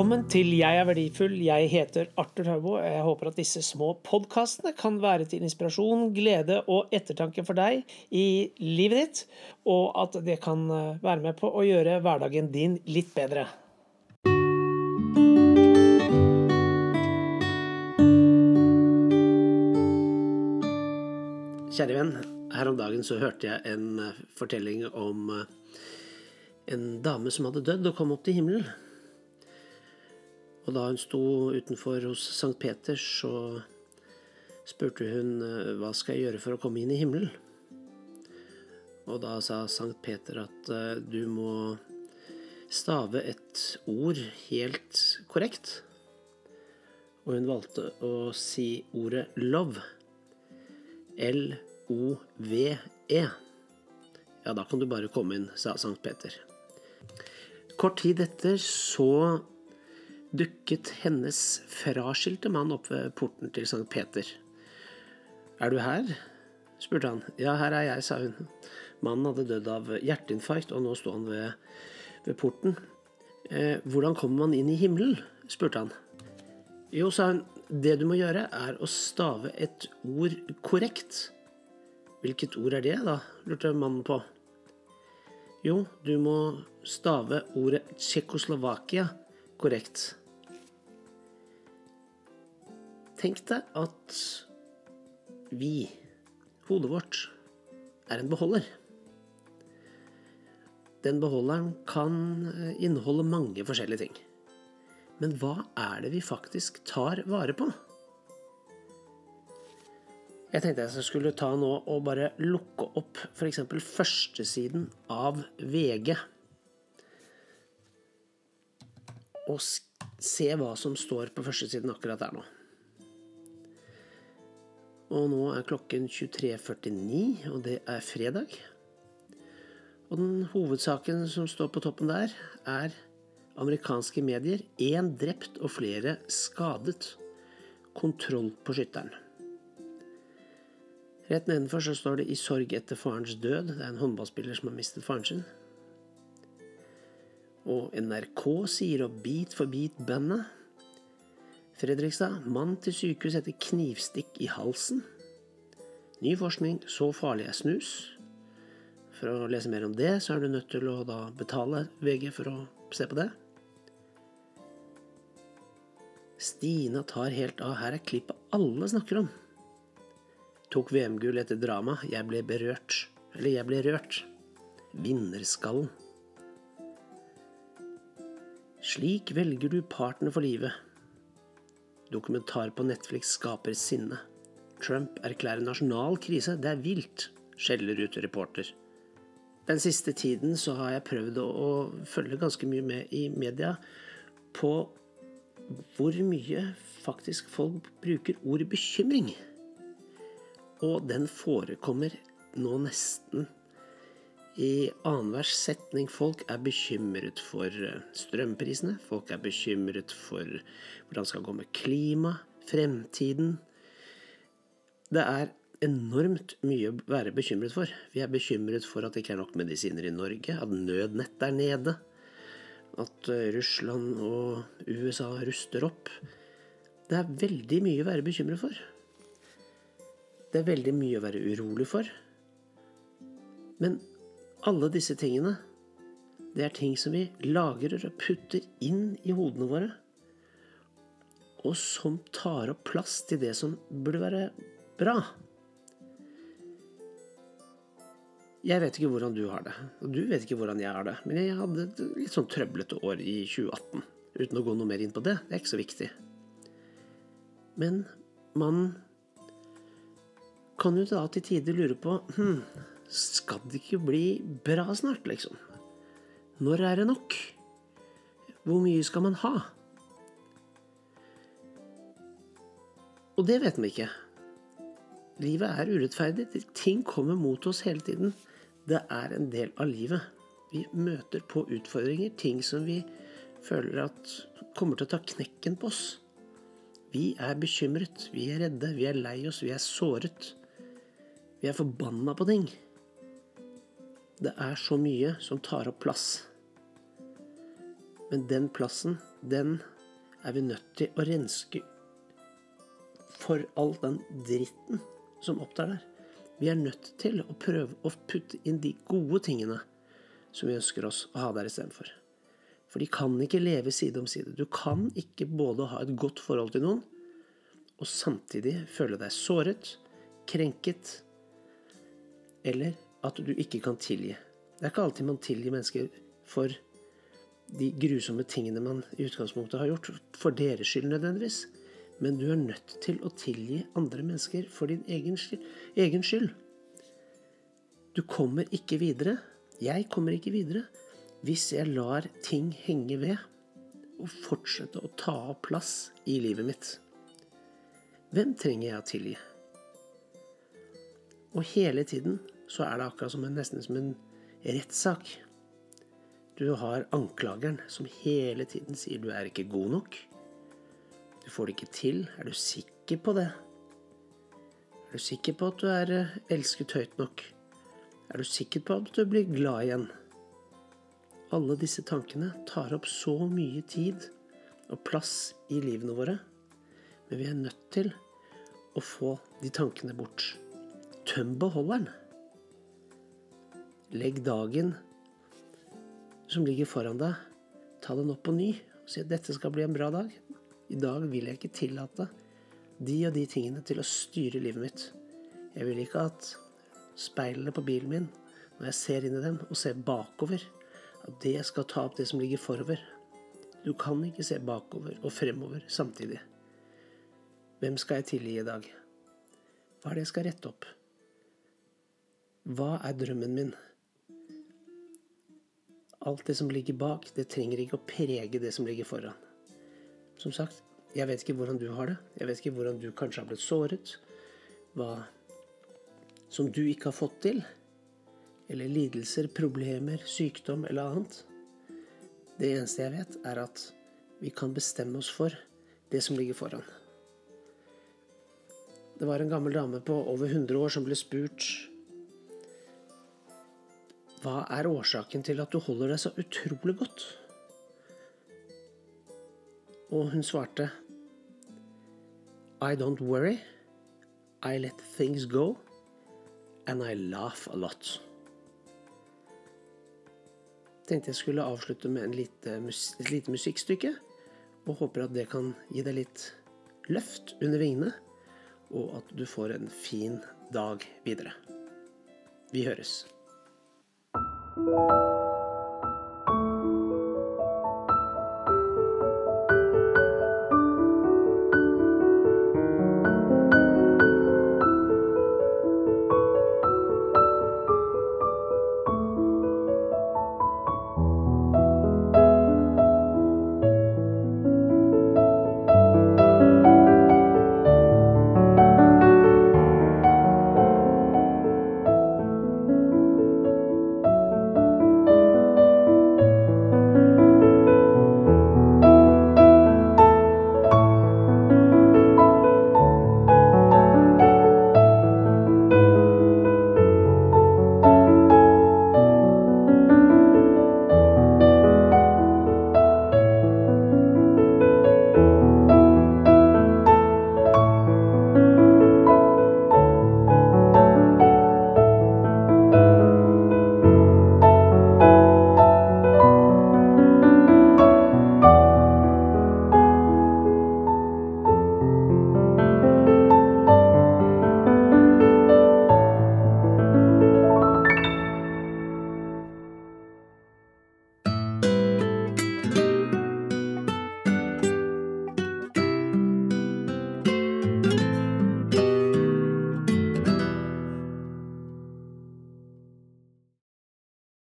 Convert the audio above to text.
Velkommen til Jeg er verdifull. Jeg heter Arthur Haubo. Jeg håper at disse små podkastene kan være til inspirasjon, glede og ettertanke for deg i livet ditt, og at det kan eh, være med på å gjøre hverdagen din litt bedre. Kjære venn, her om dagen så hørte jeg en eh, fortelling om eh, en dame som hadde dødd og kom opp til himmelen. Og da hun sto utenfor hos Sankt Peter, så spurte hun eh, hva skal jeg gjøre for å komme inn i himmelen? Og da sa Sankt Peter at du må stave et ord helt korrekt. Og hun valgte å si ordet 'love'. L-O-V-E. Ja, da kan du bare komme inn, sa Sankt Peter. Kort tid etter så dukket hennes fraskilte mann opp ved porten til Sankt Peter. Er du her? spurte han. Ja, her er jeg, sa hun. Mannen hadde dødd av hjerteinfarkt, og nå sto han ved, ved porten. Eh, hvordan kommer man inn i himmelen? spurte han. Jo, sa hun, det du må gjøre, er å stave et ord korrekt. Hvilket ord er det, da? lurte mannen på. Jo, du må stave ordet Tsjekkoslovakia korrekt. Tenk deg at vi, hodet vårt, er en beholder. Den beholderen kan inneholde mange forskjellige ting. Men hva er det vi faktisk tar vare på? Jeg tenkte jeg skulle ta nå og bare lukke opp f.eks. førstesiden av VG. Og se hva som står på førstesiden akkurat der nå. Og nå er klokken 23.49, og det er fredag. Og den hovedsaken som står på toppen der, er amerikanske medier én drept og flere skadet. Kontroll på skytteren. Rett nedenfor så står det 'I sorg etter farens død'. Det er en håndballspiller som har mistet faren sin. Og NRK sier opp bit for beat-bandet. Fredrikstad. Mann til sykehus etter knivstikk i halsen. Ny forskning. Så farlig er snus. For å lese mer om det, så er du nødt til å da betale VG for å se på det. Stina tar helt av. Her er klippet alle snakker om. Tok VM-gull etter drama. Jeg ble berørt. Eller jeg ble rørt. Vinnerskallen. Slik velger du partner for livet. Dokumentar på Netflix skaper sinne. Trump erklærer nasjonal krise. Det er vilt, skjeller ut reporter. Den siste tiden så har jeg prøvd å, følge ganske mye med i media på hvor mye faktisk folk bruker ordet bekymring. Og den forekommer nå nesten i annenhver setning. Folk er bekymret for eh, strømprisene. Folk er bekymret for hvordan det skal gå med klima, fremtiden. Det er enormt mye å være bekymret for. Vi er bekymret for at det ikke er nok medisiner i Norge, at nødnett er nede at eh, Russland og USA ruster opp. Det er veldig mye å være bekymret for. Det er veldig mye å være urolig for. Men alle disse tingene, det er ting som vi lagrer og putter inn i hodene våre. Og som tar opp plass til det som burde være bra. Jeg vet ikke hvordan du har det, og du vet ikke hvordan jeg har det. Men jeg hadde et litt sånn trøblete år i 2018. Uten å gå noe mer inn på det. Det er ikke så viktig. Men man kan jo da til tider lure på hm, Skal det ikke bli bra snart, liksom? Når er det nok? Hvor mye skal man ha? Og det vet vi ikke. Livet er urettferdig. Ting kommer mot oss hele tiden. Det er en del av livet. Vi møter på utfordringer, ting som vi føler at kommer til å ta knekken på oss. Vi er bekymret, vi er redde, vi er lei oss, vi er såret. Vi er forbanna på ting. Det er så mye som tar opp plass. Men den plassen den er vi nødt til å renske for all den dritten som opptar der. Vi er nødt til å prøve å putte inn de gode tingene som vi ønsker oss å ha der istedenfor. For de kan ikke leve side om side. Du kan ikke både ha et godt forhold til noen og samtidig føle deg såret, krenket, eller at du ikke kan tilgi. Det er ikke alltid man tilgir mennesker for de grusomme tingene man i utgangspunktet har gjort, for deres skyld nødvendigvis. Men du er nødt til å tilgi andre mennesker for din egen skyld. Egen skyld. Du kommer ikke videre. Jeg kommer ikke videre hvis jeg lar ting henge ved og fortsette å ta opp plass i livet mitt. Hvem trenger jeg å tilgi? Og hele tiden så er det akkurat som en, nesten som en rettssak. Du har anklageren som hele tiden sier du er ikke god nok. Du får det ikke til. Er du sikker på det? Er du sikker på at du er eh, elsket høyt nok? Er du sikker på at du blir glad igjen? Alle disse tankene tar opp så mye tid og plass i livene våre. Men vi er nødt til å få de tankene bort. Tøm beholderen. Legg dagen som ligger foran deg, ta den opp på ny og si at dette skal bli en bra dag. I dag vil jeg ikke tillate de og de tingene til å styre livet mitt. Jeg vil ikke at speilene på bilen min, når jeg ser inn i dem og ser bakover, at det skal ta opp det som ligger forover. Du kan ikke se bakover og fremover samtidig. Hvem skal jeg tilgi i dag? Hva er det jeg skal rette opp? Hva er drømmen min? Alt det som ligger bak, det trenger ikke å prege det som ligger foran. Som sagt, jeg vet ikke hvordan du har det. Jeg vet ikke hvordan du kanskje har blitt såret. Hva som du ikke har fått til. Eller lidelser, problemer, sykdom eller annet. Det eneste jeg vet, er at vi kan bestemme oss for det som ligger foran. Det var en gammel dame på over 100 år som ble spurt hva er årsaken til at du holder deg så utrolig godt? Og hun svarte I don't worry. I let things go. And I laugh a lot. Tenkte jeg skulle avslutte med lite, et lite musikkstykke. Og håper at det kan gi deg litt løft under vingene. Og at du får en fin dag videre. Vi høres. you